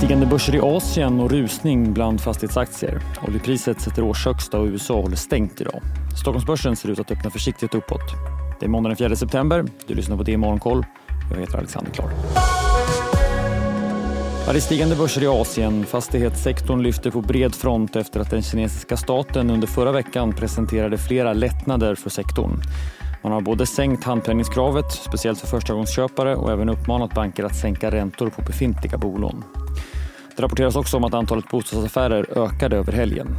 Stigande börser i Asien och rusning bland fastighetsaktier. Oljepriset sätter årshögsta och USA håller stängt idag. Stockholmsbörsen ser ut att öppna försiktigt uppåt. Det är måndag den 4 september. Du lyssnar på det i Morgonkoll. Jag heter Alexander Klar. det är stigande börser i Asien. Fastighetssektorn lyfter på bred front efter att den kinesiska staten under förra veckan presenterade flera lättnader för sektorn. Man har både sänkt handpenningskravet, speciellt för förstagångsköpare och även uppmanat banker att sänka räntor på befintliga bolån. Det rapporteras också om att antalet bostadsaffärer ökade över helgen.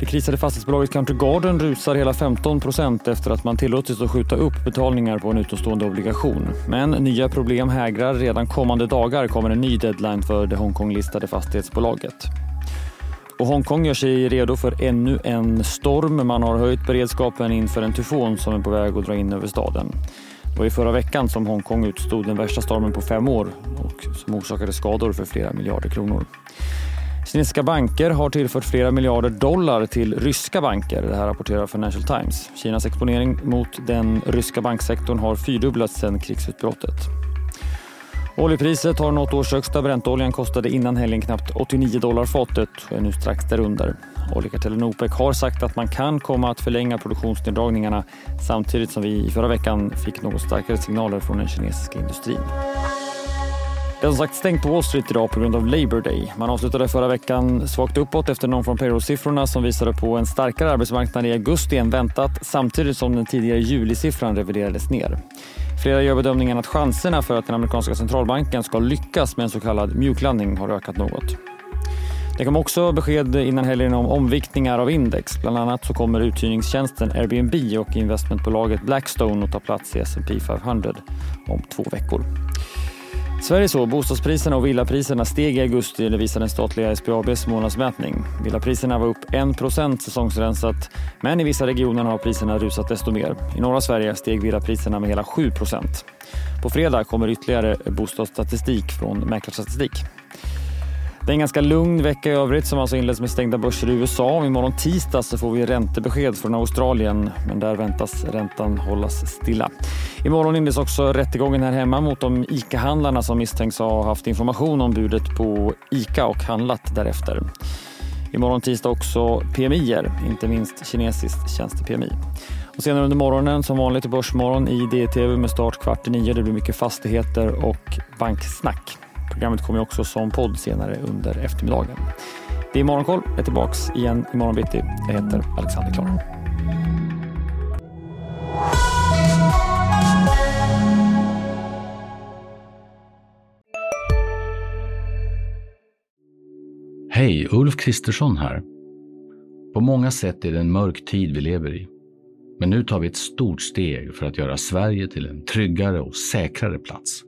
Det krisade fastighetsbolaget Country Garden rusar hela 15 procent efter att man tillåtits att skjuta upp betalningar på en utomstående obligation. Men nya problem hägrar. Redan kommande dagar kommer en ny deadline för det Hongkong-listade fastighetsbolaget. Och Hongkong gör sig redo för ännu en storm. Man har höjt beredskapen inför en tyfon som är på väg att dra in över staden. Det var i förra veckan som Hongkong utstod den värsta stormen på fem år och som orsakade skador för flera miljarder kronor. Kinesiska banker har tillfört flera miljarder dollar till ryska banker. Det här rapporterar Financial Times. Kinas exponering mot den ryska banksektorn har fyrdubblats sedan krigsutbrottet. Oljepriset har nått årshögsta. Bräntoljan kostade innan helgen knappt 89 dollar fatet och är nu strax därunder. Oljekartellen OPEC har sagt att man kan komma att förlänga produktionsneddragningarna samtidigt som vi i förra veckan fick något starkare signaler från den kinesiska industrin. Det är som sagt stängt på Wall Street idag på grund av Labour Day. Man avslutade förra veckan svagt uppåt efter någon från payroll-siffrorna som visade på en starkare arbetsmarknad i augusti än väntat samtidigt som den tidigare julisiffran reviderades ner. Flera gör bedömningen att chanserna för att den amerikanska centralbanken ska lyckas med en så kallad mjuklandning har ökat något. Det kom också besked innan helgen om omviktningar av index. Bland annat så kommer uthyrningstjänsten Airbnb och investmentbolaget Blackstone att ta plats i S&P 500 om två veckor. Sverige så, bostadspriserna och villapriserna steg i augusti, det visar den statliga SBABs månadsmätning. Villapriserna var upp 1% säsongsrensat, men i vissa regioner har priserna rusat desto mer. I norra Sverige steg villapriserna med hela 7% På fredag kommer ytterligare bostadsstatistik från Mäklarstatistik. Det är en ganska lugn vecka i övrigt som alltså inleds med stängda börser i USA. Imorgon tisdag så får vi räntebesked från Australien, men där väntas räntan hållas stilla. Imorgon inleds också rättegången här hemma mot de ICA-handlarna som misstänks ha haft information om budet på ICA och handlat därefter. Imorgon tisdag också PMI, inte minst kinesiskt tjänste-PMI. Och senare under morgonen som vanligt i Börsmorgon i DTV med start kvart i nio. Det blir mycket fastigheter och banksnack. Programmet kommer också som podd senare under eftermiddagen. Det är Morgonkoll. Jag är tillbaka igen imorgon bitti. Jag heter Alexander Klar. Hej, Ulf Kristersson här. På många sätt är det en mörk tid vi lever i. Men nu tar vi ett stort steg för att göra Sverige till en tryggare och säkrare plats.